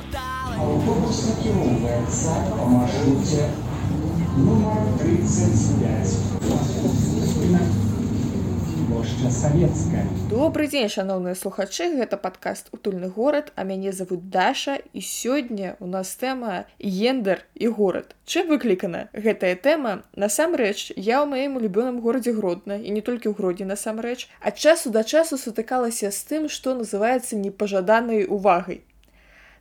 Автобус накіроўваецца па маршруце нумар 35 плошча савецкая добрый дзень шаноўныя слухачы. Гэта падкаст утульны горад а мяне зовут даша і сёння у нас тэма гендер і горад чым выклікана гэтая тэма? Насамрэч я ў маім улюбёным горадзе гродна і не толькі ў гродзе насамрэч. Ад часу да часу сутыкалася з тым што называецца непажаданай увагай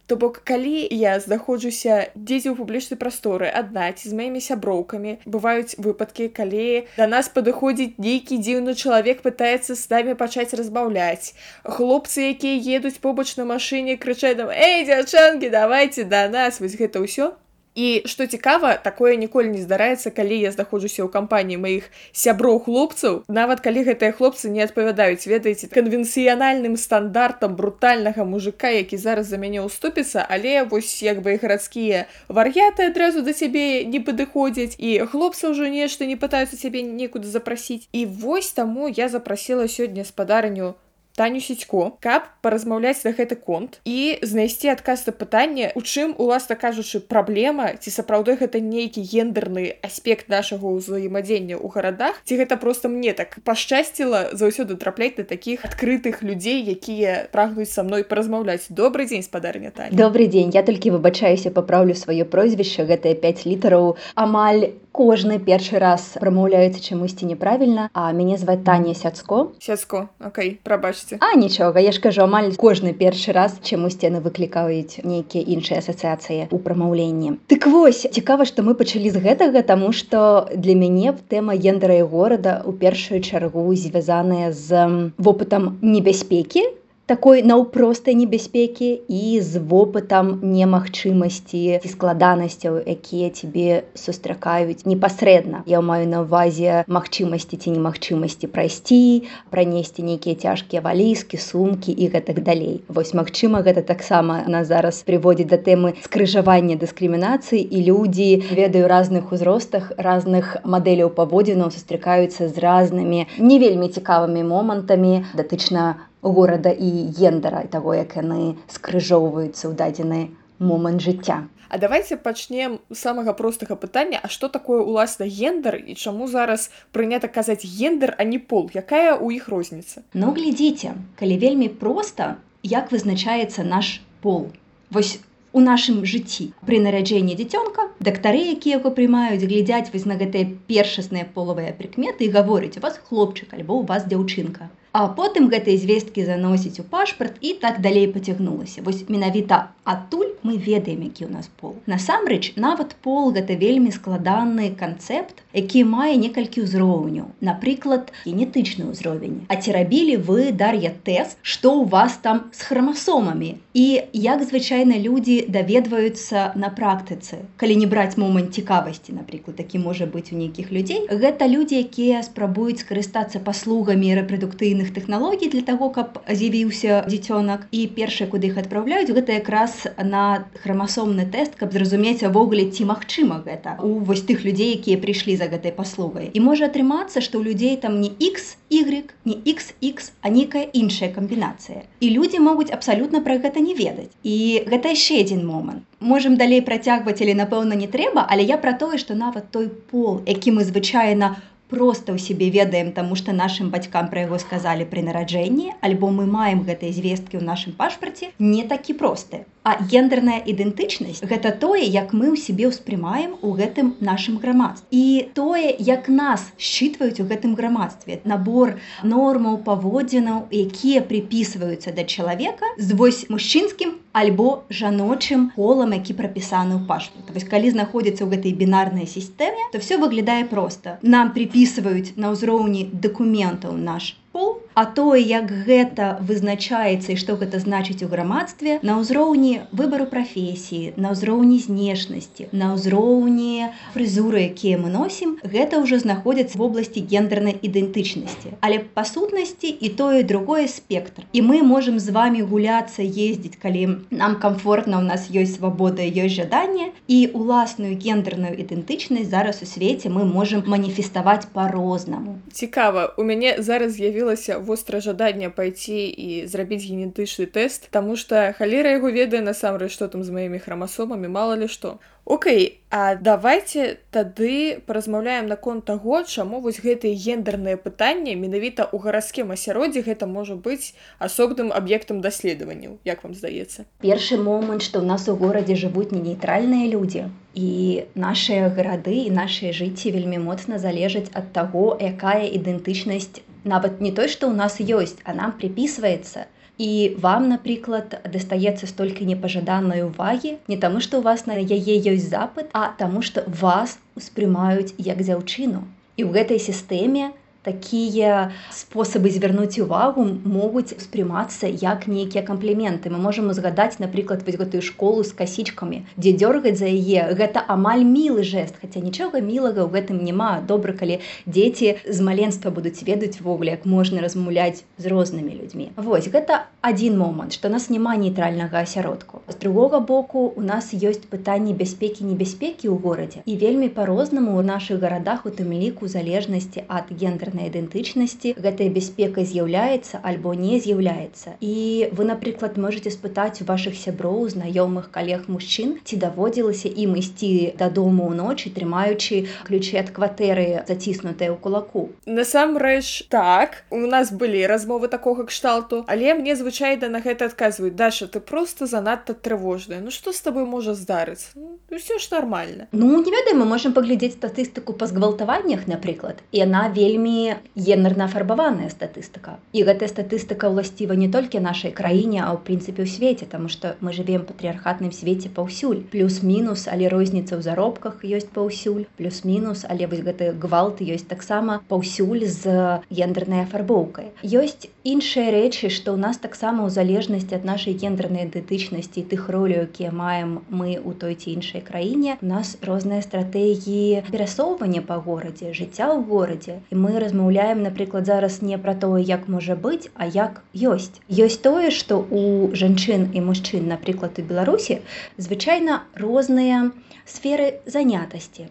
То бок калі я знаходжуся дзеці ў публічнай прасторы адна ці з маімі сяброўкамі бываюць выпадкі калі да нас падыходзіць нейкі дзіўны чалавек пытаецца з намі пачаць разбаўляць. Хлопцы якія едуць побач на машыне крычаць там эй дзяўчанкі давайте да нас! Вось гэта ўсё І што цікава, такое ніколі не здараецца, калі я знаходжуся ў кампаніі маіх сяброў хлопцаў. Нават калі гэтыя хлопцы не адпавядаюць, ведаеце канвенцыянальным стандартам брутальнага мужика, які зараз за мяне ўступіцца, але вось як бы гарадскія вар'яты адразу да цябе не падыходзяць і хлопцы ўжо нешта не пытаюцца цябе некуды запрасіць. І вось таму я запрасіла сёння спадарню таню сетько каб паразмаўляць на гэты конт і знайсці адказ на пытанне у чым уласна кажучы праблема ці сапраўды гэта нейкі гендерны аспект нашага ўзаемадзення ў гарадах ці гэта просто мне так пашчасціла заўсёды трапляць на такіх адкрытых людзей якія прагнуць са мной паразмаўляць. Добрый дзень спадарня таня. Добрый дзень. Я толькі выбачаюся папраўлю сваё прозвішча. Гэтыя 5 літараў амаль кожны першы раз прамаўляецца чамусьці няправільна. А мяне зваць таня сяцко. Сяцко Окей прабачце а нічога я ж кажу амаль кожны першы раз чамусьці яны выклікаюць нейкія іншыя асацыяцыі у прамаўленні Дык вось цікава што мы пачалі з гэтага таму што для мяне тэма гендера і горада у першую чаргу звязаная з вопытам небяспекі такой наўпростай небяспекі і з вопытам немагчымасці ці складанасцяў якія тебе сустракаюць непасрэдна я маю на увазе магчымасці ці немагчымасці прайсці пранесці нейкія цяжкія валіскі сумкі і гэтак далей вось магчыма гэта таксама на зараз прыводзіць да тэмы скрыжавання дыскрымінацыі і людзі ведаю разных узростах разных мадэляў паводзінаў сустракаюцца з разнымі не вельмі цікавымі момантамі датычна горада і гендера таго як яны скрыжоўваюцца ў дадзены момант жыцця. А давайте пачнем самага простага пытання А што такое уласна гендер і чаму зараз прынята казаць гендер а не пол? Якая ў іх розніца? Ну глядзіце калі вельмі проста як вызначаецца наш пол? Вось у нашым жыцці. Пры нараджэнні дзіцёнка дактары якія яго прымаюць глядзяць вось на гэтыя першасныя полавыя прыкметы і гаворыць у вас хлопчык альбо у вас дзяўчынка А потым гэтыя звесткі заносіць у пашпарт і так далей пацягнулася. Вось менавіта адтуль мы ведаем, які ў нас пол. Насамрэч, нават пол гэта вельмі складаны канцэпт, які мае некалькі ўзроўняў. Напрыклад, генетычны ўзровень. А ці рабілі вы дар'я тэст, што ў вас там з храмасомамі. І як звычайна людзі даведваюцца на практыцы. Калі не браць момант цікавасці, напрыклад, такі можа быць у нейкіх людзей. Гэта людзі, якія спрабуюць скарыстацца паслугамі рэпрадуктыйных інфармацыйных тэхналогій для того каб з'явіўся дзіцёнак. І першае куды іх адпраўляюць гэта якраз на храмасомны тэст каб зразумець увогуле ці магчыма гэта у вось тых людзей якія прыйшлі за гэтай паслугай. І можа атрымацца што ў людзей там не x y не xx а нейкая іншая камбінацыя. І людзі могуць абсалютна пра гэта не ведаць. І гэта яшчэ адзін момант. Можемм далей працягваць але напэўна не трэба але я пра тое што нават той пол які мы звычайна просто ў сябе ведаем таму што нашим бацькам пра яго сказалі пры нараджэнні альбо мы маем гэтыя звесткі ў нашым пашпарце не такі просты а гендерная ідэнтычнасць гэта тое як мы ў сябе ўспрымаем у гэтым нашым грамадстве. І тое як нас считваюць у гэтым грамадстве. Набор нормаў паводзінаў якія припісваюцца да чалавека з вось мужчынскім альбо жаночым полам які прапісаны ў пашпарт. Вось калі знаходзіцца ў гэтай бінарнай сістэме то все выглядае просто нам прыпісваюць на ўзроўні дакументаў наш пол а тое як гэта вызначаецца і што гэта значыць у грамадстве на ўзроўні выбару прафесіі на ўзроўні знешнасці на ўзроўні фрызуры якія мы носім гэта ўжо знаходзяцца в области гендернай ідэнтычнасці. Але па сутнасці і тое другое спектр. І мы можемм з вами гуляцца ездзіць калі нам комфортна у нас ёсць свабода ёсць жаданне. І уласную гендерную ідэнтычнасць зараз у свеце мы можемм маніфеставаць по-рознаму цікава у мяне зараз з'явілася вострае жаданне пайці і зрабіць генетычны тэст Таму што халера яго ведае насамрэч што там з маімі храмасомамі мала ли што. Окей А давайте тады паразмаўляем наконт таго чаму вось гэтыя гендерныя пытанні менавіта ў гарадскім асяроддзі гэта можа быць асобным аб'ектам даследаванняў як вам здаецца? Першы момант што ў нас у горадзе жывуць не нейтральныя людзі. І нашыя гарады і нашыя жыцці вельмі моцна залежаць ад таго якая ідэнтычнасць нават не той што ў нас ёсць а нам припісваецца і вам напрыклад дастаецца столькі непажаданай увагі не таму што у вас на яе ёсць запыт а таму што вас успрымаюць як дзяўчыну. І ў гэтай сістэме такія спосабы звярнуць увагу могуць успрымацца як нейкія кампліменты мы можам узгадаць напрыклад вось гэтую школу з касічкамі дзе дёргаць за яе гэта амаль мілы жест хаця нічога мілага ў гэтым няма добра калі дзеці з маленства будуць ведаць ввогуле як можна размаўляць з рознымі людзьмі Вось гэта адзін момант што нас няма нейтральнага асяродку з другога боку у нас ёсць пытанні бяспекі небяспекі ў горадзе і вельмі по-рознаму ў нашых гарадах у тым ліку залежнасці ад гендера гендернай ідэнтычнасці гэтая бяспека з'яўляецца альбо не з'яўляецца і вы напрыклад можете спытаць у ваших сяброў знаёмых калег мужчын ці даводзілася ім ісці дадому ўночы трымаючы ключы ад кватэры заціснутыя ў кулаку. Насамрэч так. У нас былі размовы такога кшталту. Але мне звычайна на гэта адказваюць. Даша ты просто занадта трывожная. Ну что с тобой можа здарыцца? Ну, все ж нормально ну не ведаем мы можем паглядзець статыстыку па згвалтаваннях напрыклад і яна вельмі гендерна афарбаваная статыстыка і гэтая статыстыка ўласціва не толькі нашай краіне а ў прынцыпе ў свеце тому что мы живвем патрыархатным свеце паўсюль плюс-мінус але розніца ў заробках ёсць паўсюль плюс-мінус але вось гэты гвалт ёсць таксама паўсюль з гендернай афарбоўкай ёсць іншыя рэчы што ў нас таксама ў залежнасці ад нашай гендернай ідэнтычнасці тых ролю якія маем мы у той ці іншай краіне нас розныя стратэгіі перасоўвання па горадзе жыцця ў горадзе і мы размаўляем напрыклад зараз не пра тое як можа быць а як ёсць. Ёсць тое што у жанчын і мужчын напрыклад у беларусі звычайна розныя сферы занятасці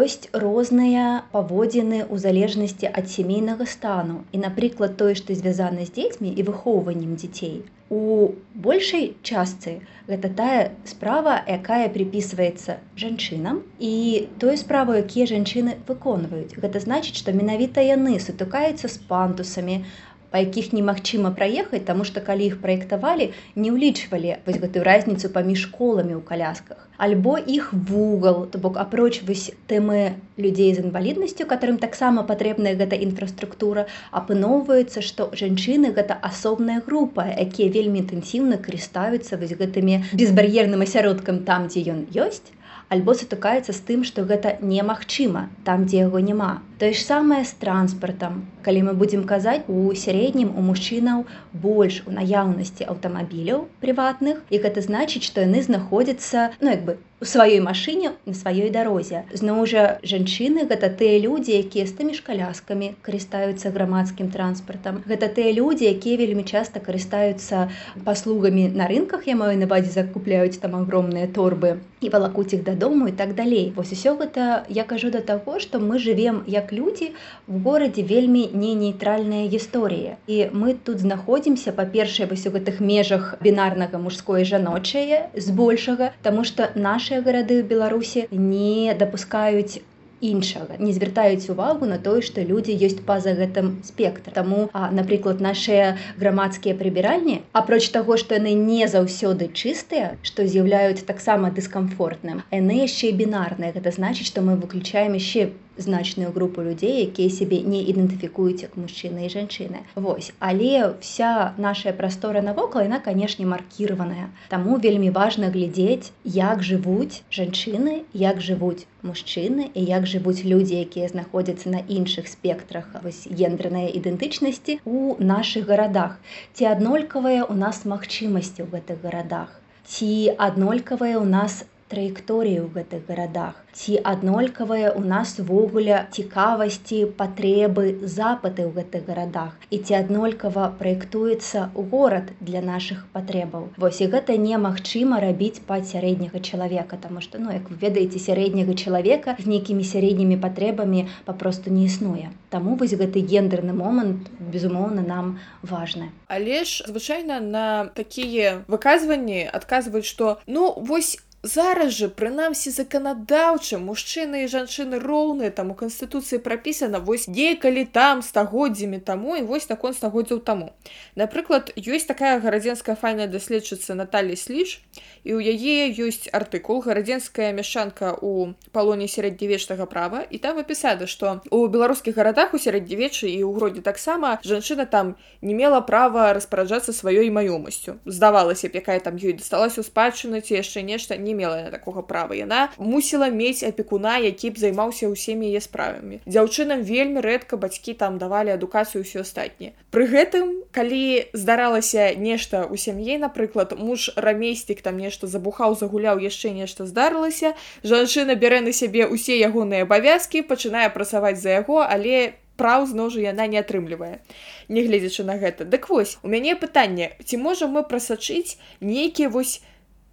ёсць розныя паводзіны ў залежнасці ад сямейнага стану і напрыклад тое што звязана з дзецьмі і выхоўваннем дзяцей у большай частцы гэта тая справа якая припісваецца жанчынам і тое справу якія жанчыны выконваюць гэта значыць што менавіта яны сутыкаюцца з пандусамі па якіх немагчыма праехаць таму што калі іх праектавалі не ўлічвалі вось гэтую разніцу паміж школамі ў калясках. Альбо іх вугал то бок апроч вось тэмы людзей з інваліднасцю которым таксама патрэбная гэта інфраструктура апыноўваецца што жанчыны гэта асобная група якія вельмі інтэнсіўна карыстаюцца вось гэтымі безбар'ерным асяродкам там дзе ён ёсць альбо сутыкаецца з тым што гэта немагчыма там дзе яго няма. Тое ж самае з транспартам. Калі мы будзем казаць у сярэднім у мужчынаў больш у наяўнасці аўтамабіляў прыватных і гэта значыць што яны знаходзяцца ну як бы у сваёй машыне на сваёй дарозе зноў жа жанчыны гэта тыя людзі якія з тымі шкаляскамі карыстаюцца грамадскім транспартам гэта тыя людзі якія вельмі часта карыстаюцца паслугамі на рынках. Я маю навадзе закупляюць там агромныя торбы і валакуць іх дадому і так далей вось усё гэта я кажу да таго што мы живвем як людзі в горадзе вельмі не нейтральная гісторыя і мы тут знаходзімся па-першае вось у гэтых межах бінарнага мужское жаночае збольшага тому что наши іншыя гарады беларусі не дапускаюць іншага не звяртаюць увагу на тое што людзі ёсць па-за гэтым спектр таму напрыклад нашыя грамадскія прыбіральні апроч таго што яны не заўсёды чыстыя што з'яўляюць таксама дыскамфортным яны яшчэ і бінарныя. Гэта значыць што мы выключаем яшчэ значную групу людзей якія сябе не ідэнтыфікуюць як мужчыны і жанчыны. Вось. Але вся наша прастора навокал яна канешне маркіраваная. Таму вельмі важна глядзець як жывуць жанчыны як жывуць мужчыны і як жывуць людзі якія знаходзяцца на іншых спектрах вось гендерныя ідэнтычнасці у наших гарадах. Ці аднолькавыя у нас магчымасці ў гэтых гарадах? Ці аднолькавыя у нас траекторыі ў гэтых гарадах ці аднолькавыя ў нас увогуле цікавасці патрэбы запыты ў гэтых гарадах і ці аднолькава праектуецца горад для нашых патрэбаў. Вось і гэта немагчыма рабіць па сярэдняга чалавека таму што ну як вы ведаеце сярэдняга чалавека з нейкімі сярэднімі патрэбамі папросту не існуе. Таму вось гэты гендерны момант безумоўна нам важны. Але ж звычайна на такія выказванні адказваюць што ну вось зараз жа прынамсі заканадаўча мужчыны і жанчыны роўныя там у канстытуцыі прапісана вось некалі там стагоддзямі таму і вось наконт стагоддзяў таму. Напрыклад ёсць такая гарадзенская файная даследчыца Наталі сліж і ў яе ёсць артыкул гарадзенская мяшчанка у палоне сярэднявечнага права і там апісана што у беларускіх гарадах у сярэднявечы і ў гродзе таксама жанчына там не мела права распараджацца сваёй маёмасцю. Здавалася б якая там ёй дасталася ў спадчыну ці яшчэ нешта не мела яна такога права. Яна мусіла мець апекуна які б займаўся ўсімі яе справамі. Дзяўчынам вельмі рэдка бацькі там давалі адукацыю ўсё астатніе пры гэтым калі здаралася нешта ў сям'і напрыклад муж рамейстик там нешта забухаў загуляў яшчэ нешта здарылася жанчына бярэ на сябе ўсе ягоныя абавязкі пачынае працаваць за яго але праў зноў жа яна не атрымлівае. Нягледзячы на гэта. Дык вось у мяне пытанне. Ці можам мы прасачыць нейкія вось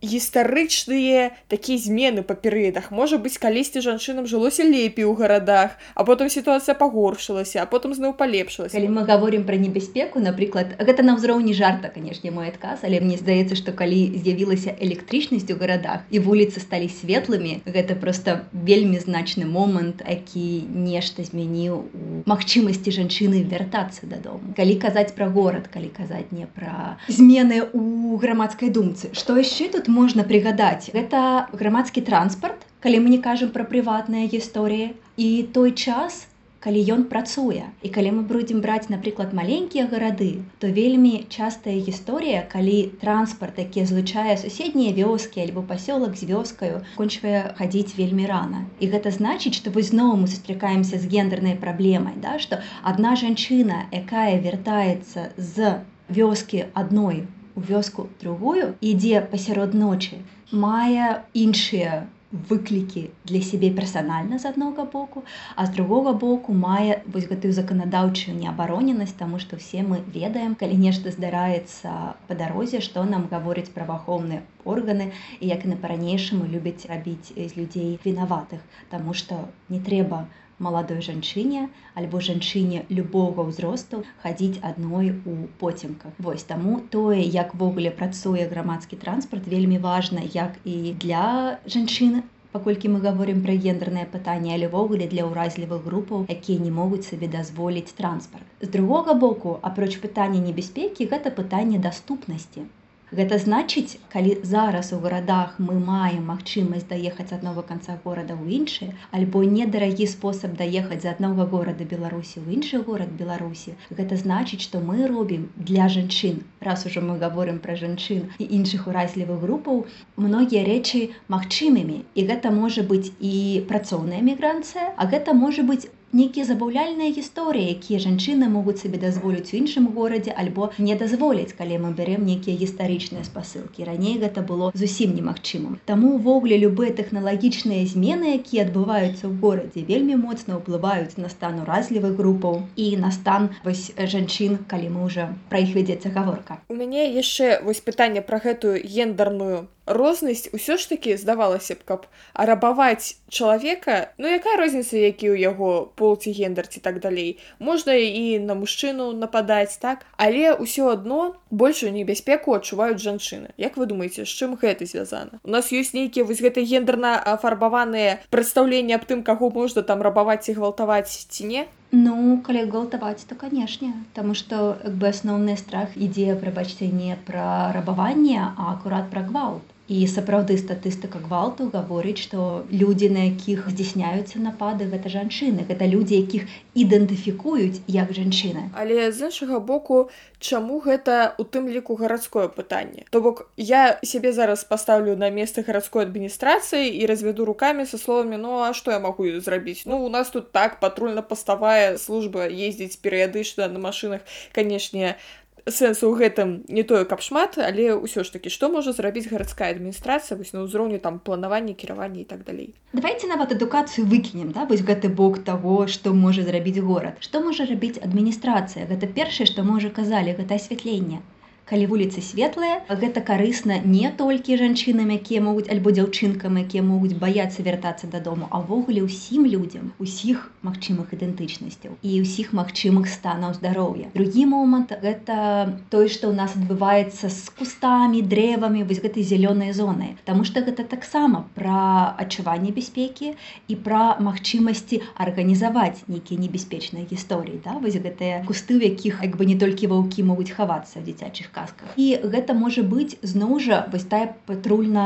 гістарычныя такія змены па перыядах можа быць калісьці жанчынам жылося лепей у гарадах а потым сітуацыя пагоршылася а потым зноў палепшылася калі мы гаворым пра небяспеку напрыклад гэта на ўзроўні жарта канешне мой адказ але мне здаецца што калі з'явілася электрычнасць у гарадах і вуліцы сталі светлымі гэта просто вельмі значны момант які нешта змяніў у магчымасці жанчыны вяртацца дадому калі казаць пра горад калі казаць не пра змены у грамадскай думцы што яшчэ тут можна прыгадаць гэта грамадскі транспарт калі мы не кажам пра прыватныя гісторыі і той час калі ён працуе. І калі мы будзем браць напрыклад маленькія гарады то вельмі частая гісторыя калі транспарт які злучае суседнія вёскі альбо пасёлак з вёскаю кончвае хадзіць вельмі рана. І гэта значыць што вы зноў мы сустракаемся з гендернай праблемай да што адна жанчына якая вяртаецца з вёскі адной у вёску другую ідзе пасярод ночы мае іншыя выклікі для сябе персанальна з аднога боку а з другога боку мае вось гэтую заканадаўчую неабароненасць таму што все мы ведаем калі нешта здараецца па дарозе што нам гаворыць праваахоўныя органы і як і на па-ранейшаму любяць рабіць з людзей вінаватых Таму што не трэба маладой жанчыне альбо жанчыне любога ўзросту хадзіць адной у поцемках. Вось таму тое яквогуле працуе грамадскі транспарт вельмі важна як і для жанчыны паколькі мы гаворым пра гендернае пытанне алівогуле для ўразлівых групаў якія не могуць сабе дазволіць транспарт. З другога боку апроч пытання небяспекі гэта пытанне даступнасці Гэта значыць, калі зараз у гарадах мы маем магчымасць даехаць аднаго канца горада ў іншы, альбо недарагі спосаб даехаць з аднаго горада Беларусі ў іншы горад Беларусі. Гэта значыць, што мы робім для жанчын. Раз ужо мы гаворым пра жанчын і іншых уразлівых групаў, многія рэчы магчымымі. І гэта можа быць і працоўная мігранцыя, а гэта можа быць нейкія забаўляльныя гісторыі якія жанчыны могуць сабе дазволіць у іншым горадзе альбо не дазволіць калі мы бярем нейкія гістарычныя спасылкі. Раней гэта было зусім немагчымым. Таму увогуле любыя тэхналагічныя змены якія адбываюцца ў горадзе вельмі моцна ўплываюць на стан уразлівых групаў і на стан вось жанчын калі мы уже пра іх вядзецца гаворка. У мяне яшчэ вось пытанне пра гэтую гендерную рознасць усё ж такі здавалася б каб арабаваць чалавека ну якая розніца які ў яго пол ці гендер ці так далей. Можна і на мужчыну нападаць так? Але ўсё адно большую небяспеку адчуваюць жанчыны. Як вы думаеце з чым гэта звязана? У нас ёсць нейкія вось гэта гендерна афарбаваныя прадстаўленні аб тым каго можна там рабаваць і гвалтаваць ці не? Ну калі гвалтаваць то канешне Таму што як бы асноўны страх ідзе прабачце не пра рабаванне а акурат пра гвалт і сапраўды статыстыка гвалту гаворыць што людзі на якіх здзяйсняюцца напады гэта жанчыны. Гэта людзі якіх ідэнтыфікуюць як жанчыны. Але з іншага боку чаму гэта у тым ліку гарадское пытанне? То бок я сябе зараз пастаўлю на месца гарадской адміністрацыі і развяду руками со словамі ну а што я магу зрабіць? Ну у нас тут так патрульна-паставая служба ездзіць перыядычна на машынах канешне сэнсу ў гэтым не тое каб шмат але ўсё ж такі што можа зрабіць гарадская адміністрацыя вось на ўзроўню там планавання кіравання і так далей. Давайте нават адукацыю выкінем да вось гэты бок таго што можа зрабіць горад. Што можа рабіць адміністрацыя? Гэта першае што уже казалі гэта асвятленне калі вуліцы светлыя гэта карысна не толькі жанчынам якія могуць альбо дзяўчынкам якія могуць баяцца вяртацца дадому авогуле ўсім людзям усіх магчымых ідэнтычнасцяў і ўсіх магчымых станаў здароўя. Другі момант гэта той што ў нас адбываецца з кустамі дрэвамі вось гэтай зялёнай зоны Таму што гэта таксама пра адчуванне бяспекі і пра магчымасці арганізаваць нейкія небяспечныя гісторыі да? Вось гэтыя кусты у якіх як бы не толькі ваўкі могуць хавацца дзіцячых казках і гэта можа быць зноў жа вось тая патрульна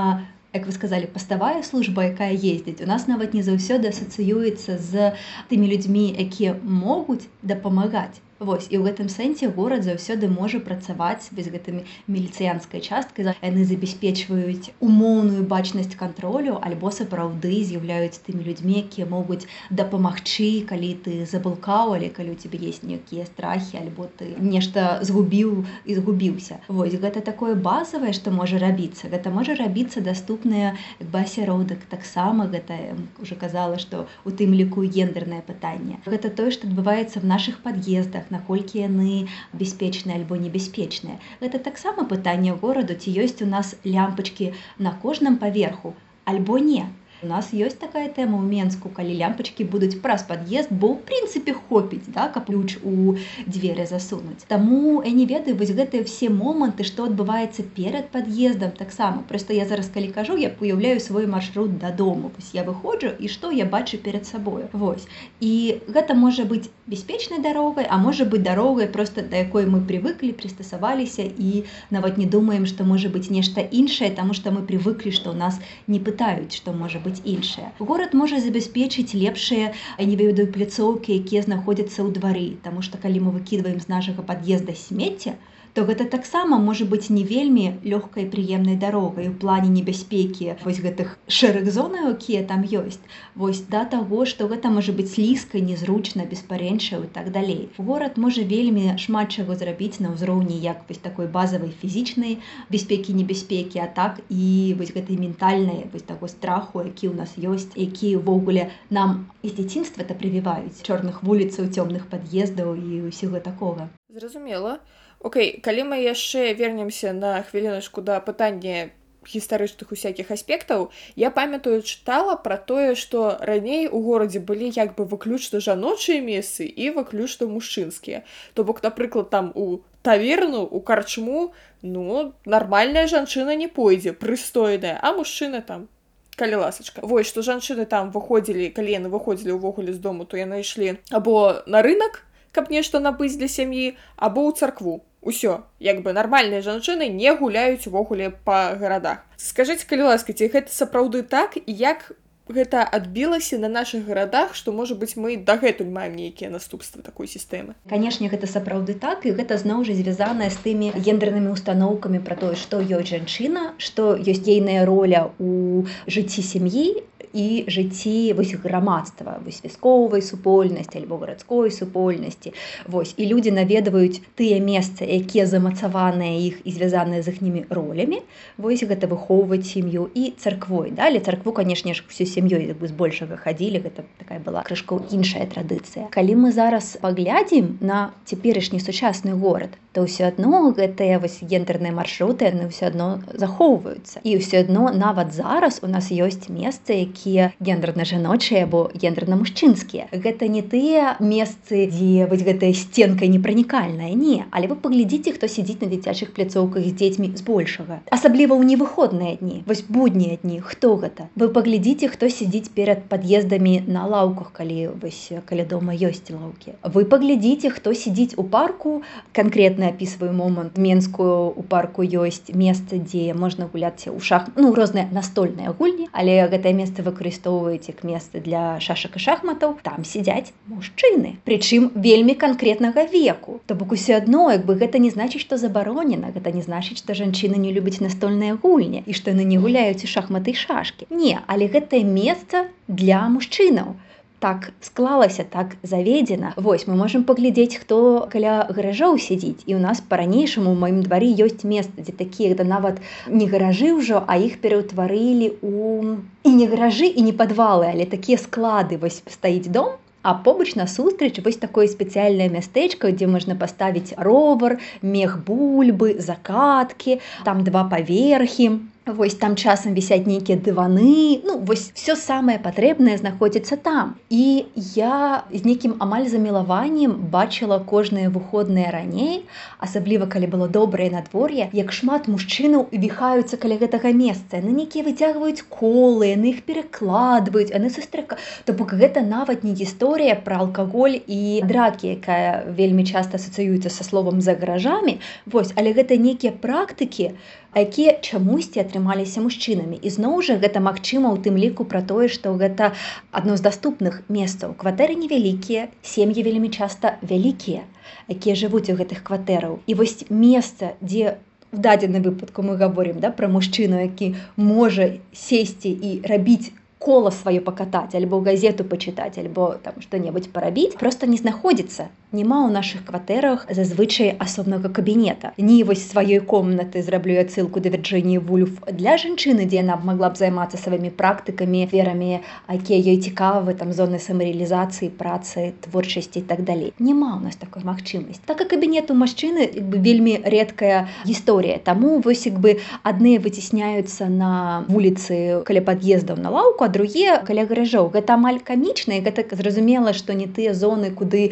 як вы сказали паставая служба якая ездзіць. У нас нават не заўсёды асацыюецца з тымі людзьмі якія могуць дапамагаць Вось і ў гэтым сэнсе горад заўсёды можа працаваць без гэтымі міліцыянскай часткай. Яны забяспечваюць умоўную бачнасць кантролю альбо сапраўды з'яўляюць тымі людзьмі якія могуць дапамагчы калі ты забылкаў але калі у тебе есть нейкія страхі альбо ты нешта згубіў і згубіўся. Вось гэта такое базавае што можа рабіцца. Гэта можа рабіцца даступныя бы асяродак. Таксама гэта уже казала што у тым ліку гендернае пытанне. Гэта тое што адбываецца в наших пад'ездах наколькі яны бяспечныя альбо небяспечныя. Гэта таксама пытанне гораду, ці ёсць у нас лямпачкі на кожным паверху, альбо не. У нас ёсць такая тэма ў Мску, калі лямпачкі будуць праз пад'езд, бо ў прынцыпе хопіць да, каб ключ у дзверы засунуць. Таму я не ведаю вось гэтыя все моманты, што адбываецца перад пад'ездам таксама. Проста я зараз калі кажу, я уяўляю свой маршрут дадому. Вось я выходжу і што я бачу перад сабою. Вось. І гэта можа быць бяспечнай дарогай, а можа быць дарогай проста да якой мы прывыклі, прыстасаваліся і нават не думаем, што можа быць нешта іншае, таму што мы прывыклі, што ў нас не пытаюць, што можа быць быць іншае. Горад можа забяспечыць лепшыя не ведаю пляцоўкі, якія знаходзяцца ў двары, Таму што калі мы выкідваем з нашага пад'езда смецця, то гэта таксама можа быць не вельмі лёгкай прыемнай дарогай у плане небяспекі. Вось гэтых шэрых зонаў якія там ёсць вось да таго што гэта можа быць слізкай незручна беспарэнчаў і так далей. Горад можа вельмі шмат чаго зрабіць на ўзроўні як вось такой базавай фізічнай бяспекі небяспекі а так і вось гэтай ментальнай вось таго страху які ў нас ёсць які ўвогуле нам з дзяцінства то прывіваюць. Чорных вуліцаў цёмных пад'ездаў і ўсяго такога. Зразумела. а Окей, калі мы яшчэ вернемся на хвіліначку да пытання гістарычных усякіх аспектаў, я памятаю чытала пра тое, што раней у горадзе былі як бы выключна жаночыя месцы і выключна мужчынскія. То бок, напрыклад, там у таверну, у карчму, ну нармальная жанчына не пойдзе, прыстойная, а мужчына там калі ласачка Вось што жанчыны там выходзілі калі яны выходзілі ўвогуле з дому то яны ішлі або на рынок каб нешта набыць для сям'і або ў царкву ўсё як бы нармальныя жанчыны не гуляюць увогуле па гарадах. Скажитеце калі ласка ці гэта сапраўды так як гэта адбілася на наших гарадах што можа быть мы дагэтуль маем нейкія наступствы такой сістэмы? Канешне гэта сапраўды так і гэта зноў жа звязаная з тымі гендернымі установкамі пра тое што ёсць жанчына што ёсць ейная роля у жыцці сям'і і жыцці вось грамадства вось вясковай супольнасці альбо гарадской супольнасці. Вось і людзі наведваюць тыя месцы якія замацаваныя іх і звязаныя з іхнімі ролямі вось гэта выхоўваць сям'ю і царквой. Далі царкву канешне ж всю сям'ёй бы збольшага хадзілі гэта такая была крышка іншая традыцыя. Калі мы зараз паглядзім на цяперашні сучасны горад то ўсё адно гэтыя вось гендерныя маршруты яны ўсё адно захоўваюцца. І ўсё адно нават зараз у нас ёсць месцы які якія гендерна-жаночыя або гендерна-мужчынскія. Гэта не тыя месцы, дзе вось гэтая сценка непранікальная не, але вы паглядзіце, хто сядзіць на дзіцячых пляцоўках з дзецьмі збольшага. Асабліва ў невыходныя дні, вось буднія дні, хто гэта? Вы паглядзіце, хто сядзіць перад пад'ездамі на лаўках, калі вось каля дома ёсць лаўкі. Вы паглядзіце, хто сядзіць у парку, канкрэтна апісваю момант менскую у парку ёсць месца, дзе можна гуляцца ў шах ну розныя настольныя гульні, але гэтае месца вы выкарыстоўваеце як месцы для шашак і шахматаў там сядзяць мужчыны прычым вельмі канкрэтнага веку. То бок усё адно як бы гэта не значыць што забаронена гэта не значыць што жанчыны не любяць настольныя гульні і што яны не гуляюць і шахматы і шашкі не але гэтае месца для мужчынаў так склалася так заведзена Вось мы можемм паглядзець хто каля гаражоў сядзіць і у нас па-ранейшаму у маім двары ёсць месца дзе такія да нават не гаражы ўжо а іх пераўтварылі у і не гаражы і не падвалы але такія склады. Вось стаіць дом А побач насустрач вось такое спецыяльнае мястэчка, дзе можна паставіць ровар, мех бульбы, закаткі, там два паверхі. Вось там часам вісяць нейкія дываны ну вось все самае патрэбнае знаходзіцца там. І я з нейкім амаль замілаваннем бачыла кожныя выходныя раней асабліва калі было добрае надвор'е як шмат мужчынаў віхаюцца каля гэтага месца. На нейкія выцягваюць колы яны іх перакладваюць яны сустрэка то бок гэта нават не гісторыя пра алкаголь і дракі якая вельмі часта асацыюецца са словам за гаражамі. Вось але гэта нейкія практыкі якія чамусьці атрымаліся мужчынамі. І зноў жа гэта магчыма ў тым ліку пра тое што гэта адно з даступных месцаў. Кватэры невялікія сем'і вельмі часта вялікія якія жывуць у гэтых кватэраў. І вось месца дзе в дадзены выпадку мы гаворым да пра мужчыну які можа сесці і рабіць кола сваё пакатаць альбо газету пачытаць альбо там што-небудзь парабіць просто не знаходзіцца няма ў наших кватэрах зазвычай асобнага кабінета не вось сваёй комнаты зраблю ссылку да вярджэнні вульф для жанчыны дзе яна б магла б займацца сваімі практыкамі верамі якія ёй цікавы там зоны самарэалізацыі працы творчасці так далей няма у нас такой магчымасць так і кабінет у мужчыны бы вельмі редкая гісторыя таму вось як бы адныя выцісняюцца на вуліцы каля пад'ездаў на лаўку другие каля гаражоў гэта амаль камічна гэта зразумела што не тыя зоны куды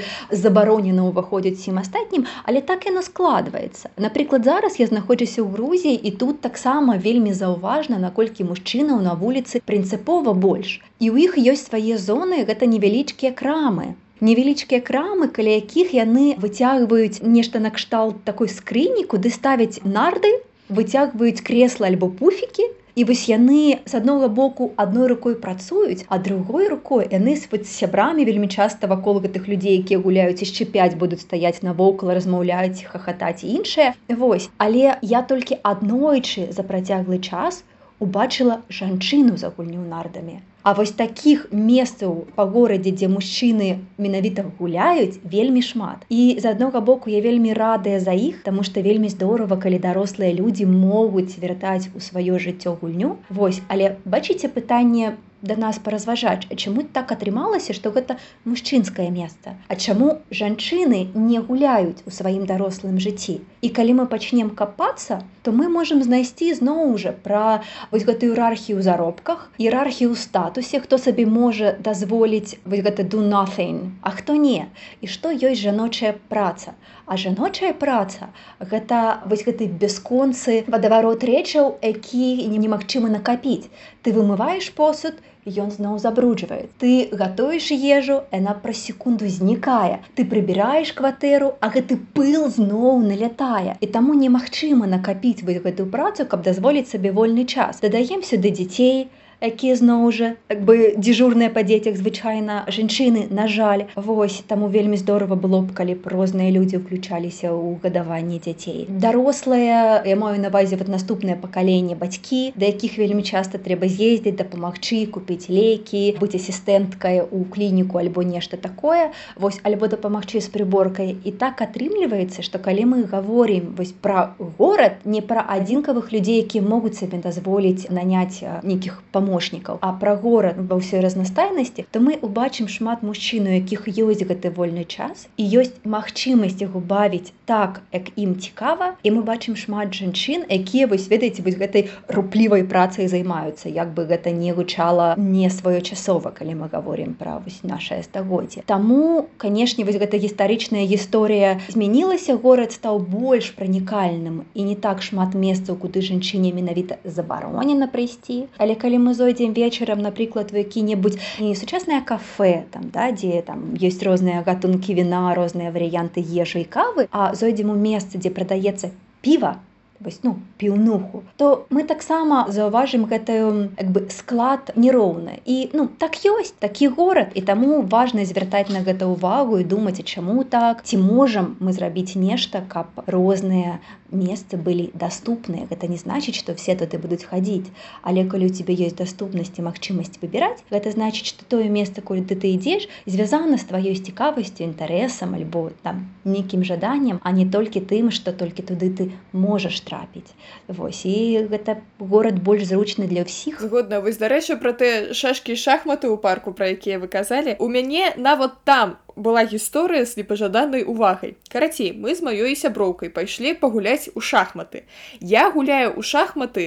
забаронена ўваходзіць сім астатнім але так яно складваецца. Напрыклад зараз я знаходжуся ў грузіі і тут таксама вельмі заўважна наколькі мужчынаў на вуліцы прынцыпова больш. І ў іх ёсць свае зоны гэта невялічкія крамы. Невялічкія крамы каля якіх яны выцягваюць нешта накшталт такой скрыні куды ставяць нарды выцягваюць кресла альбо пуфікі І вось яны з аднога боку адной рукой працуюць, а другой рукой яны з сябрамі вельмі часта вакол гэтых людзей, якія гуляюць яшчэ 5 будуць стаяць навокал, размаўляюць, хахатаць і іншае. Вось, але я толькі аднойчы за працяглы час убачыла жанчыну за гульню нардамі. А вось такіх месцаў па горадзе, дзе мужчыны менавіта гуляюць вельмі шмат. І з аднога боку я вельмі радая за іх, таму што вельмі здорава, калі дарослыя людзі могуць вяртаць у сваё жыццё гульню. Вось, але бачыце пытанне да нас паразважаць чаму так атрымалася што гэта мужчынскае месца? А чаму жанчыны не гуляюць у сваім дарослым жыцці? І калі мы пачнем капацца то мы можемм знайсці зноў жа пра вось гэтую іерархію ў заробках іерархію статусе хто сабе можа дазволіць вось гэта do nothing а хто не. І што ёсць жаночая праца? А жаночая праца гэта вось гэты бясконцы вадаварот рэчаў які немагчыма накапіць. Ты вымываеш посуд ён зноў забруджвае ты гатуеш ежу яна праз секунду знікае ты прыбіраеш кватэру а гэты пыл зноў налятае і таму немагчыма накапіць вы гэтую працу каб дазволіць сабе вольны час. Дадаем сюды дзяцей якія зноў жа так бы дзежурныя па дзецях звычайна жанчыны на жаль вось таму вельмі здорава было б калі б розныя людзі ўключаліся ў гадаванні дзяцей. Дарослыя я маю навазе вот наступнае пакаленне бацькі да якіх вельмі часта трэба з'ездзіць дапамагчы купіць лекі быць асістэнткай у клініку альбо нешта такое вось альбо дапамагчы з прыборкай. І так атрымліваецца што калі мы гаворім вось пра горад не пра адзінкавых людзей якія могуць сабе дазволіць наняць нейкіх памог памочнікаў а пра горад ва ўсёй разнастайнасці то мы убачым шмат мужчын у якіх ёсць гэты вольны час і ёсць магчымасць яго бавіць так як ім цікава і мы бачым шмат жанчын якія вось ведаеце вось гэтай руплівай працай займаюцца як бы гэта не гучала не своечасова калі мы гаворім пра вось наше стагоддзе. Таму канешне вось гэта гістарычная гісторыя. Змянілася горад стаў больш пранікальным і не так шмат месцаў куды жанчыне менавіта забаронена прыйсці. Але калі мы зойдзем вечарам напрыклад в які-небудзь не сучаснае кафе там да дзе там ёсць розныя гатункі віна розныя варыянты ежы і кавы а зойдзем у месцы дзе прадаецца піва вось ну піўнуху то мы таксама заўважым гэтую як бы склад нероўны. І ну так ёсць такі горад і таму важна звяртаць на гэта ўвагу і думаць чаму так ці можам мы зрабіць нешта каб розныя месцы былі доступныя гэта не значыць что все туды будуць хадзіць. Але калі у тебе ёсць доступнасць і магчымасць выбіраць гэта значыць что тое месца куды ты ты ідзеш звязана з тваёй цікавасцю інтарэсам альбо там нейкім жаданнем а не толькі тым что толькі туды ты можаш трапіць Вось і гэта горад больш зручны для ўсіх згодна вось дарэчы про ты шашкі шахматы ў парку про якія вы казалі у мяне нават там была гісторыя з непажаданай увагай. Карацей, мы з маёй сяброўкай пайшлі пагуляць у шахматы. Я гуляю ў шахматы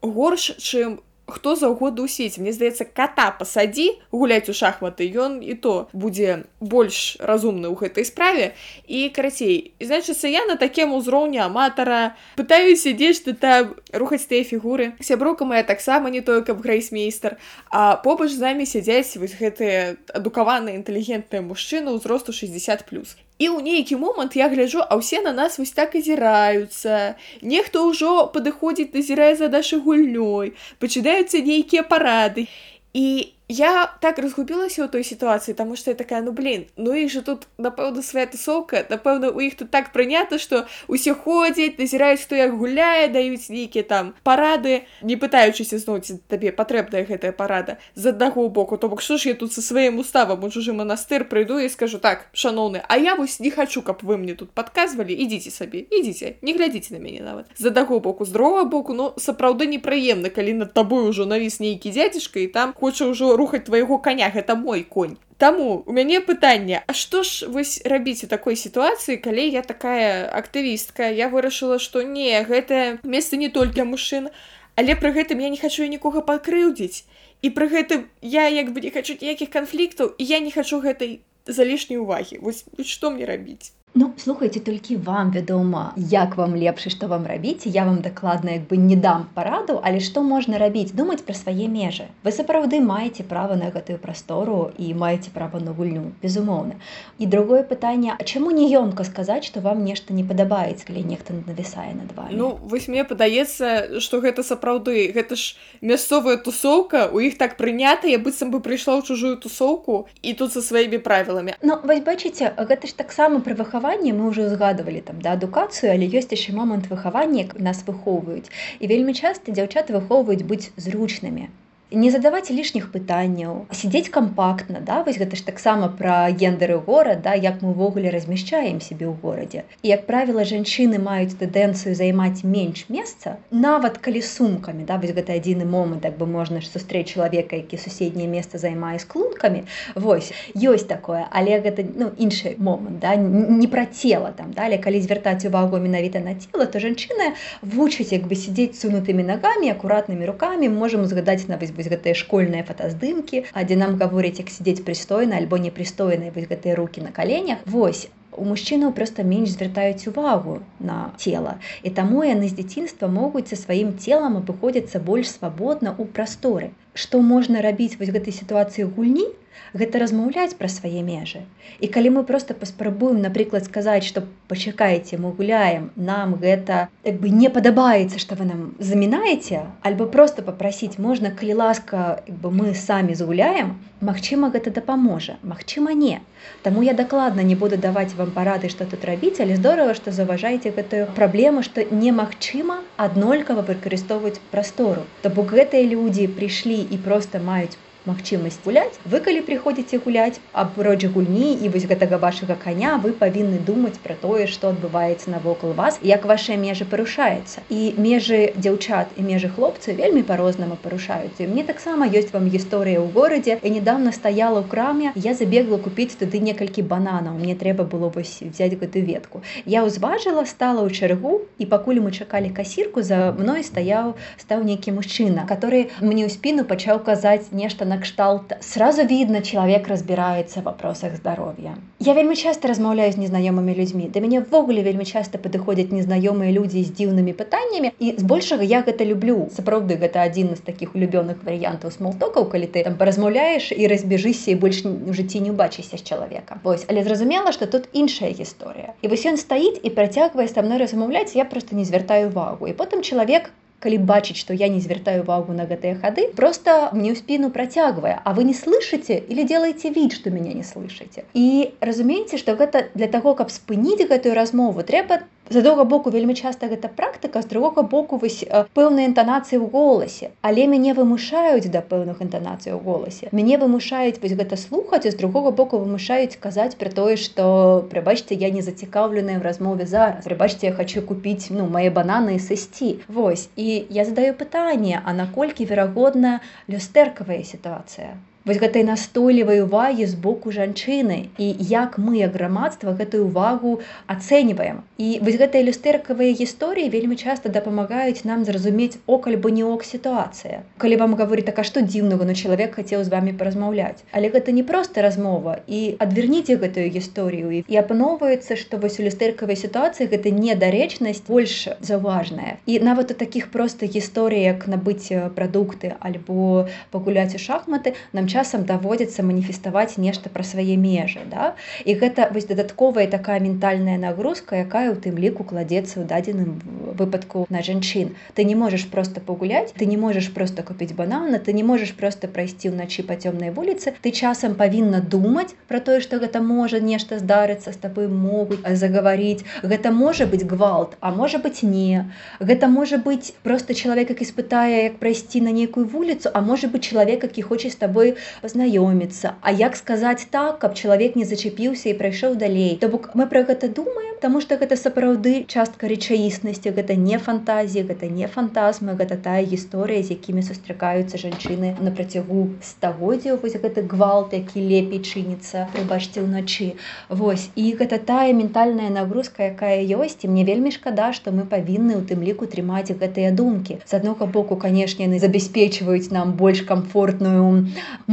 горш, чым хто заўгодна ў свеце мне здаецца кота пасадзі гуляць у шахматы ён і то будзе больш разумны ў гэтай справе. І карацей значыцца я на такім узроўні аматара пытаюся дзеж ты там рухаць тыя фігуры сяброка моя таксама не тое каб грейсмейстер а побач з намі сядзяць вось гэтыя адукаваныя інтэлігентныя мужчыны ўзросту 60 плюс і ў нейкі момант я гляджу а ўсе на нас вось так азіраюцца нехто ўжо падыходзіць назірае за нашай гульнёй пачынаюцца нейкія парады. І я так разгубілася ў той сітуацыі таму што я такая ну блин ну іх же тут напэўна свая тусоўка напэўна у іх тут так прынята што усе ходзяць назіраюць хто як гуляе даюць нейкія там парады не пытаючыся зноці табе патрэбная гэтая парада з аднаго боку. То бок што ж я тут са сваім уставам у чужы манастыр прыйду і скажу так шаноўны а я вось не хачу каб вы мне тут падказвалі ідзіце сабе ідзіце не глядзіце на мяне нават з аднаго боку з другого боку ну сапраўды непрыемна калі над табой ужо навіс нейкі дзядзішка і там хоча ўжо рухаць твайго коня гэта мой конь. Таму у мяне пытанне А што ж вось рабіць у такой сітуацыі калі я такая актывістка я вырашыла што не гэтае месца не толькі мужчын але пры гэтым я не хачу нікога пакрыўдзіць. І пры гэтым я як бы не хачу ніякіх канфліктаў і я не хачу гэтай залішняй увагі. Вось што мне рабіць Ну слухайте толькі вам вядома як вам лепш што вам рабіць я вам дакладна як бы не дам параду але што можна рабіць? Думаць пра свае межы. Вы сапраўды маеце права на гэтую прастору і маеце права на гульню безумоўна. І другое пытанне А чаму не ёмка сказаць што вам нешта не падабаецца калі нехта навісае над вами Ну вось мне падаецца што гэта сапраўды гэта ж мясцовая тусоўка у іх так прынята я быццам бы прыйшла ў чужую тусоўку і тут са сваімі правіламі. Ну вось бачыце гэта ж таксама пры выхаванні выхаванне мы ўжо згадывалі там да адукацыю але ёсць яшчэ момант выхавання нас выхоўваюць і вельмі часта дзяўчаты выхоўваюць быць зручнымі не задаваць лішніх пытанняў сядзець кампактна да вось гэта ж таксама пра гендеры горад да як мы ўвогуле размяшчаем сябе ў горадзе. І як правіла жанчыны маюць тэндэнцыю займаць менш месца нават калі сумкамі да вось гэта адзіны момант так бы можна ж сустрэць чалавека які суседняе месца займае з клункамі. Вось ёсць такое але гэта ну іншы момант да не пра цела там далее калі звяртаць увагу менавіта на цела то жанчына вучыць як бы сядзець сунутымі нагамі акуратнымі руками можемм згадаць на вось вось гэтыя школьныя фотаздымкі дзе нам гаворыць як сядзець прыстойна альбо непрыстойныя вось гэтыя руки на каленях. Вось у мужчынаў проста менш звяртаюць увагу на цела. І таму яны з дзяцінства могуць са сваім целам абыходзяцца больш свабодна ў прасторы. Што можна рабіць вось гэтай сітуацыі гульні гэта размаўляць пра свае межы. І калі мы проста паспрабуем, напрыклад сказаць, што пачакайце, мы гуляем, нам гэта як бы не падабаецца, што вы нам замінаеце, альбо проста папрасіць можна, калі ласка бы мы самі згуляем, Магчыма, гэта дапаможа, Магчыма, не. Таму я дакладна не буду даваць вам парады, што тут рабіць, але здорава, што заўважаеце гэтую праблему, што немагчыма аднолькава выкарыстоўваць прастору. То бок гэтыя людзі прыйшлі і проста маюць магчымасць гуляць вы калі прыходзіце гуляць апроч гульні і вось гэтага вашага коня вы павінны думаць пра тое што адбываецца навокал вас як ваши межы парушаецца. І межы дзяўчат і межы хлопцы вельмі по-рознаму парушаюцца. Мне таксама ёсць вам гісторыя ў горадзе. І недавно стаяла ў краме я забегла купіць туды некалькі бананаў. Мне трэба было вось взять гэту ветку. Я ўзважыла стала ў чаргу і пакуль мы чакалі касірку за мной стаяў стаў нейкі мужчына который мне ў спіну пачаў казаць нешта накшталт сразу видно человек разбирается в вопросах здоровья. Я вельмі часто размаўляю з незнаёмымі людзьмі да мяне ввогуле вельмі часто падыходзяць незнаёмыя людзі з дзіўнымі пытаннямі і збольшага я гэта люблю. Сапраўды гэта адзін з таких улюбёных варыянтаў смолтокаў калі ты там паразмаўляеш і разбежыся і больш у жыцці не убачыся з чалавека Вось але зразумела что тут іншая гісторыя. І вось ён стаіць і працягвае са мной размаўляць я просто не звяртаю увагу і потым чалавек калі бачыць что я не звяртаю увагу на гэтыя хады просто мне ў спину працягвае а вы не слышите или делаете вид что меня не слышите? І разумееце что гэта для того каб спыніць гэтую размову трэба з адога боку вельмі часта гэта практыка з другога боку вось пэўныя інтанацыі ў голасе. Але мяне вымушаюць да пэўных інтанацый у голасе. Мяне вымушаюць вось гэта слухаць з другога боку вымушаюць казаць пра тое што прыбачце я не зацікаўленая в размове зараз. Прыбачце я хочу купіць ну мае бананы сысці. Вось і я задаю пытанне а наколькі верагодна люстэркавая сітуацыя вось гэтай настойлівай увагі з боку жанчыны і як мы як грамадства гэтую увагу ацэньваем. І вось гэтыя люстэркавыя гісторыі вельмі часта дапамагаюць нам зразумець окаль бы не ок сітуацыя. Калі вам гаворыць так а што дзіўнага ну чалавек хацеў з вами паразмаўляць? Але гэта не проста размова і адверніце гэтую гісторыю і апаноўваецца што вось у люстэркавай сітуацыі гэта недарэчнасць больш заўважная. І нават у таких проста гісторый як набыць прадукты альбо пагуляць у шахматы нам часам даводзіцца маніфеставаць нешта пра свае межы да і гэта вось дадатковая такая ментальная нагрузка якая ў тым ліку кладзецца ў дадзеным выпадку на жанчын ты не можаш просто пагуляць ты не можаш просто купіць банана ты не можаш просто прайсці ўначы па цёмнай вуліцы ты часам павінна думаць про тое што гэта можа нешта здарыцца з табой могуць загаварыць гэта можа быць гвалт а можа быть не гэта можа быць просто чалавек які спытае як прайсці на нейкую вуліцу а можа быть чалавек які хоча з табой пазнаёміцца А як сказаць так каб чалавек не зачапіўся і прайшоў далей? То бок мы пра гэта думаем Таму што гэта сапраўды частка рэчаіснасці гэта не фантазія гэта не фантазма гэта тая гісторыя з якімі сустракаюцца жанчыны на працягу стагоддзяў. Вось гэты гвалт які лепей чыніцца прыбачце ўначы Вось і гэта тая ментальная нагрузка якая ёсць і мне вельмі шкада што мы павінны ў тым ліку трымаць гэтыя думкі. З аднога боку канешне яны забяспечваюць нам больш комфортную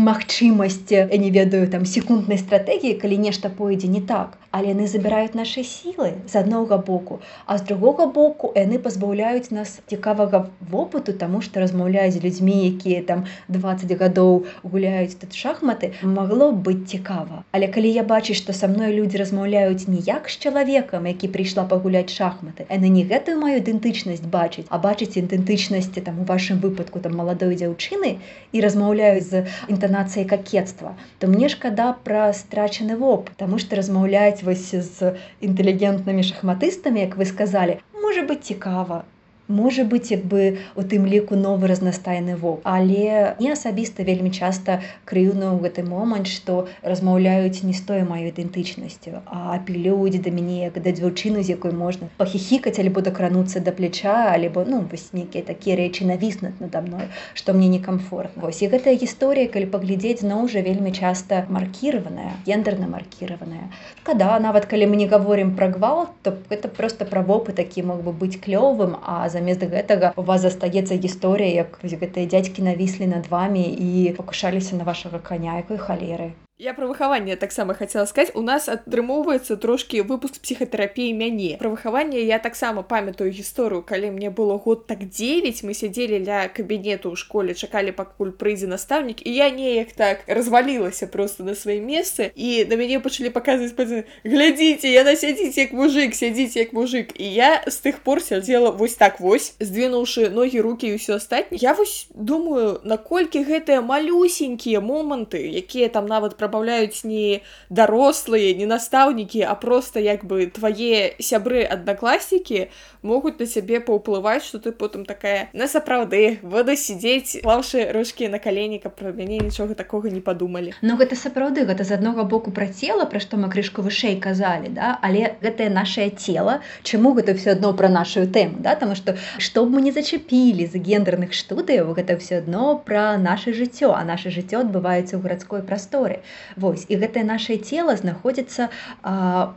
магчымасць не ведаю там секунднай стратэгіі калі нешта пойдзе не так але яны забіраюць нашы сілы з аднога боку а з другога боку яны пазбаўляюць нас цікавага вопыту таму што размаўляюць з людзьмі якія там 20 гадоў гуляюць тут шахматы магло быць цікава. Але калі я бачу што са мной людзі размаўляюць ніяк з чалавекам які прыйшла пагуляць шахматы яны не гэтую маю ідэнтычнасць бачыць а бачыць ідэнтычнасці там у вашым выпадку там маладой дзяўчыны і размаўляюць з інтанацыяй какетства то мне шкада пра страчаны воп тому што размаўляць вось з інтэлігентнымі шахматыстамі як вы сказалі можа быць цікава можа быць як бы у тым ліку новы разнастайны во але не асабіста вельмі часта крыўна ў гэты момант што размаўляюць не стоя маю ідэнтычнасцю а апілююць да мяне як да дзяўчыну з якой можна пахіхікаць альбо дакрануцца да плеча альбо ну вось нейкія такія рэчы навіснуць надо мной што мне некамфорт Вось і гэтая гісторыя калі паглядзець зноў жа вельмі часта маркіраваная гендерна маркіраваная когда нават калі мы не гаворым пра гвалт то это просто пра вопы такі мог бы быць клёвым а за замест гэтага у вас застаецца гісторыя як гэтыя дзядзькі навіслі над вами і пакушаліся на вашага каня якой халеры Я пра выхаванне таксама хацела сказаць у нас атрымоўваецца трошкі выпуск псіхатэрапіі мяне пра выхаванне я таксама памятаю гісторыю калі мне было год так 9 мы сядзелі ля кабінету ў школе чакалі пакуль прыйдзе настаўнік і я неяк так развалілася просто на сваім месцы і на мяне пачалі паказваць глядзіце яна сядзіць як мужик сядзіць як мужик і я з тых пор сядзела вось так вось здвинуўшы ногі руки і ўсё астатні я вось думаю наколькі гэтыя малюсенькія моманты якія там нават пра прабаўляюць не дарослыя не настаўнікі а просто як бы твае сябры аднакласнікі могуць на сябе паўплываць что ты потым такая на сапраўды вода сидзець клаўшы ручки на калені каб пра мяне нічога такога не падумалі Ну гэта сапраўды гэта з аднога боку пра цела пра што мы крышку вышэй казалі да? Але гэтае наше цело чаму гэта все адно пра нашу тэму да? Там что што б мы не зачапілі з гендерных студыяў гэта все адно пра наше жыццё а наше жыццё адбываецца ў гарадской прасторы. Вось і гэтае наше цело знаходзіцца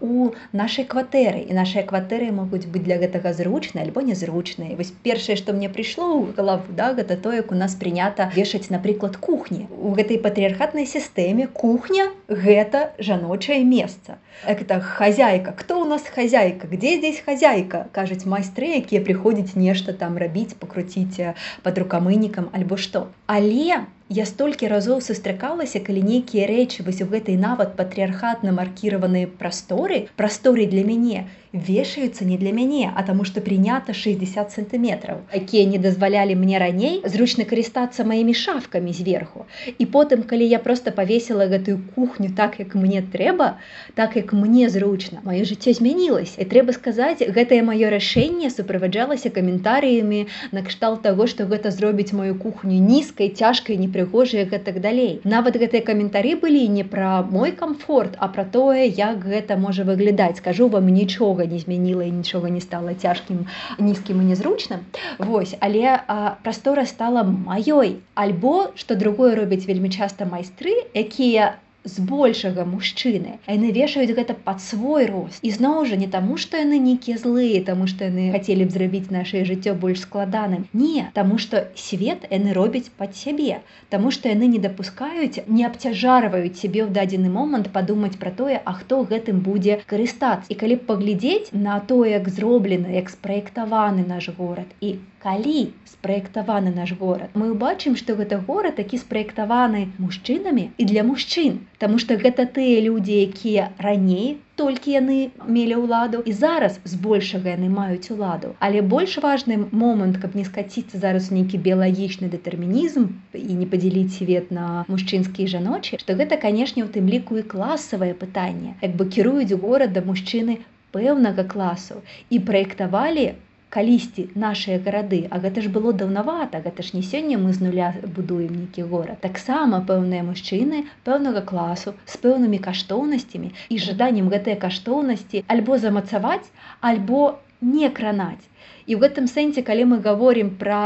у нашай кватэры. І нашыя кватэры могуць быць для гэтага зручныя альбо незручныя вось першае што мне прыйшло ў галаву да гэта то як у нас прынята вешаць напрыклад кухні у гэтай патрыархатнай сістэме кухня гэта жаночае месца это хозяйка. Кто у нас хозяйка? Где здесь хозяйка? Кажуць майстры якія прыходзяць нешта там рабіць пакруціць под рукамынікам альбо што але я столькі разоў сустракалася калі нейкія рэчы вось у гэтай нават патрыархатна маркіраваныя прасторы прасторы для мяне вешаюцца не для мяне а таму што прынята 60 сантиметраў якія не дазвалялі мне раней зручна карыстацца маімі шафкамі зверху. І потым калі я просто павесила гэтую кухню так як мне трэба так як мне зручна маё жыццё змянілася. І трэба сказаць гэтае маё рашэнне суправаджалася каментарыямі накшталт таго што гэта зробіць мою кухню нізкай цяжкай непры прыгожыя гэтак далей. Нават гэтыя каментары былі не пра мой комфорт а пра тое як гэта можа выглядаць. Скажу вам нічога не змяніла і нічога не стала цяжкім нізкім і незручным Вось але а, прастора стала маёй. Альбо што другое робяць вельмі часта майстры якія збольшага мужчыны яны вешаюць гэта под свой рост. І зноў жа не таму што яны нейкія злыя таму што яны хацелі б зрабіць наше жыццё больш складаным. Не таму што свет яны робяць под сябе Таму што яны не дапускаюць не абцяжарваюць сябе ў дадзены момант падумаць пра тое а хто гэтым будзе карыстацца. І калі паглядзець на то як зроблена як спраектаваны наш горад і калі спраектаваны наш горад. Мы убачым што гэта горад такі спраектаваны мужчынамі і для мужчын Таму што гэта тыя людзі якія раней толькі яны мелі ўладу і зараз збольшага яны маюць уладу але больш важны момант каб не скаціцца зараз нейкі біялагічны дэтэрмінізм і не падзяліць свет на мужчынскі і жаночы што гэта канешне у тым ліку і класавае пытанне. Як бы кіруюць горада мужчыны пэўнага класу і праектавалі калісьці нашыя гарады а гэта ж было даўнавата гэта ж не сёння мы з нуля будуем нейкі горад. Таксама пэўныя мужчыны пэўнага класу з пэўнымі каштоўнасцямі і жаданнем гэтыя каштоўнасці альбо замацаваць альбо не кранаць. І ў гэтым сэнсе калі мы гаворім пра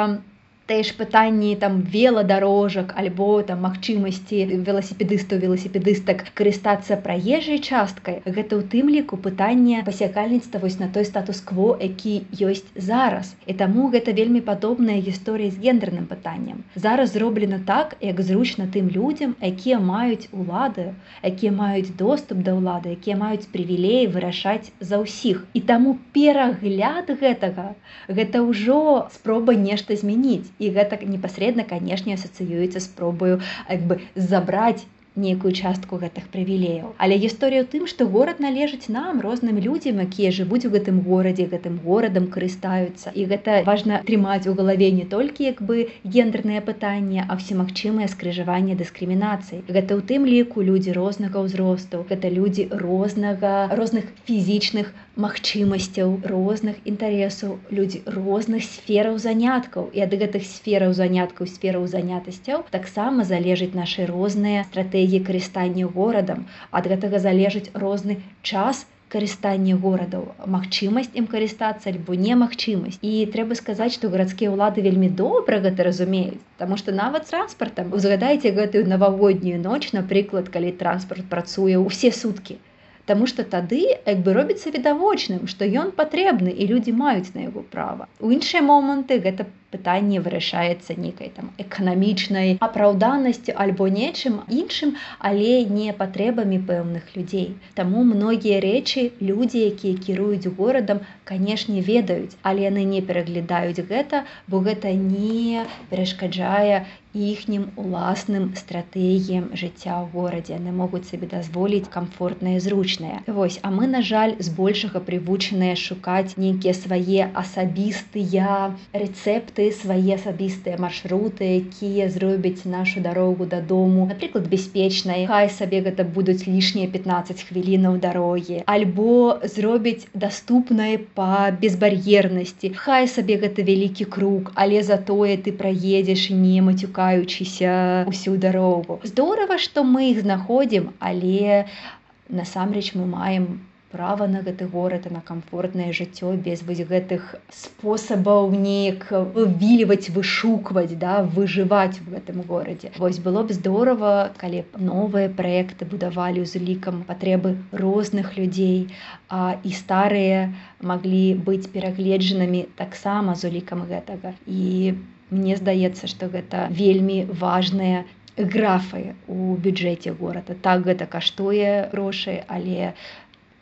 тыя ж пытанні там веладарожак альбо там магчымасці веласіпедыстаў веласіпедыстак карыстацца праезжай часткай. Гэта ў тым ліку пытанне пасякальніцтва вось на той статус-кво які ёсць зараз. І таму гэта вельмі падобная гісторыя з гендерным пытаннем. Зараз зроблена так як зручна тым людзям якія маюць улады якія маюць доступ да ўлады якія маюць прывілеі вырашаць за ўсіх. І таму перагляд гэтага гэта ўжо спроба нешта змяніць і гэта непасрэдна канешне асацыюецца спробую як бы забраць нейкую частку гэтых прывілеяў. Але гісторыя ў тым што горад належыць нам розным людзям якія жывуць у гэтым горадзе гэтым горадам карыстаюцца. І гэта важна трымаць у галаве не толькі як бы гендернае пытанне а всемагчымыя скрыжаванне дыскрымінацыі. Гэта ў тым ліку людзі рознага ўзросту гэта людзі рознага розных фізічных магчымасцяў розных інтарэсаў. Людзі розных сфераў заняткаў. І ад гэтых сфераў заняткаў сфераў занятасцяў таксама залежыць нашы розныя стратэгіі карыстання горадам. Ад гэтага залежыць розны час карыстання горадаў. Магчымасць ім карыстацца альбо немагчымасць. І трэба сказаць што гарадскія ўлады вельмі добра гэта разумеюць Таму што нават транспартам узгадайце гэтую навагоднюю ноч напрыклад калі транспарт працуе ўсе суткі Таму што тады як бы робіцца відавочным што ён патрэбны і людзі маюць на яго права. У іншыя моманты гэта пытанне вырашаецца нейкай там эканамічнай апраўданасцю альбо нечым іншым але не патрэбамі пэўных людзей. Таму многія рэчы людзі якія кіруюць горадам канешне ведаюць але яны не пераглядаюць гэта бо гэта не перашкаджае іхнім уласным стратэгіям жыцця ў горадзе. Яны могуць сабе дазволіць камфортнае зручнае. Вось а мы на жаль збольшага прывучаныя шукаць нейкія свае асабістыя рэцэпты свае асабістыя маршруты якія зробяць нашу дарогу дадому напрыклад бяспечнай хай сабе гэта будуць лішнія 15 хвілінаў дарогі альбо зробіць даступнай па безбар'ернасці хай сабе гэта вялікі круг. Але затое ты праедзеш не мацюкаючыся ўсю дарогу здорава што мы іх знаходзім але насамрэч мы маем права на гэты горад на камфортнае жыццё без вось гэтых спосабаў неяк вывільваць вышукваць да выжываць в гэтым горадзе. Вось было б здорово калі б новыя праекты будавалі з улікам патрэбы розных людзей а і старыя маглі быць перагледжанымі таксама з улікам гэтага. І мне здаецца што гэта вельмі важная графы у бюджэце горада. Так гэта каштуе грошай але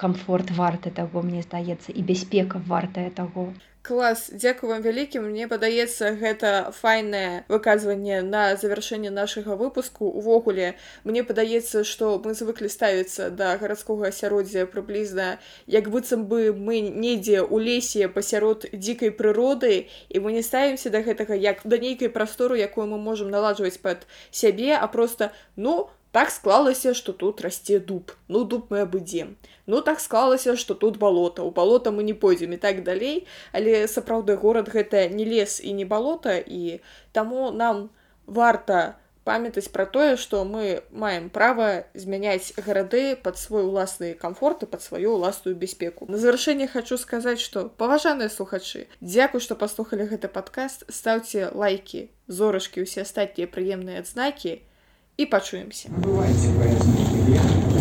камфорт варты таго мне здаецца і бяспека вартая таго. Клас дзякую вам вялікім мне падаецца гэта файнае выказванне на завяршэнне нашага выпуску. Увогуле мне падаецца што мы звыклі ставіцца да гарадскога асяроддзя прыблізна як быццам бы мы недзе ў лесе пасярод дзікай прыроды і мы не ставімся да гэтага як да нейкай прастору якую мы можам наладжваць пад сябе а просто ну так склалася что тут расце дуб. Ну дуб мы абыдзем ну так склалася что тут балота. У балота мы не пойдзем і так далей. Але сапраўды горад гэта не лес і не балота і таму нам варта памятаць пра тое што мы маем права змяняць гарады под свой уласны камфорт і под сваю ўласную бяспеку. На завяршэнне хочу сказаць что паважаныя слухачы дзякуй што паслухалі гэты падкаст. Стаўце лайки зорачкі усе астатнія прыемныя адзнакі. І пачуемся. Бывайте, поэтому.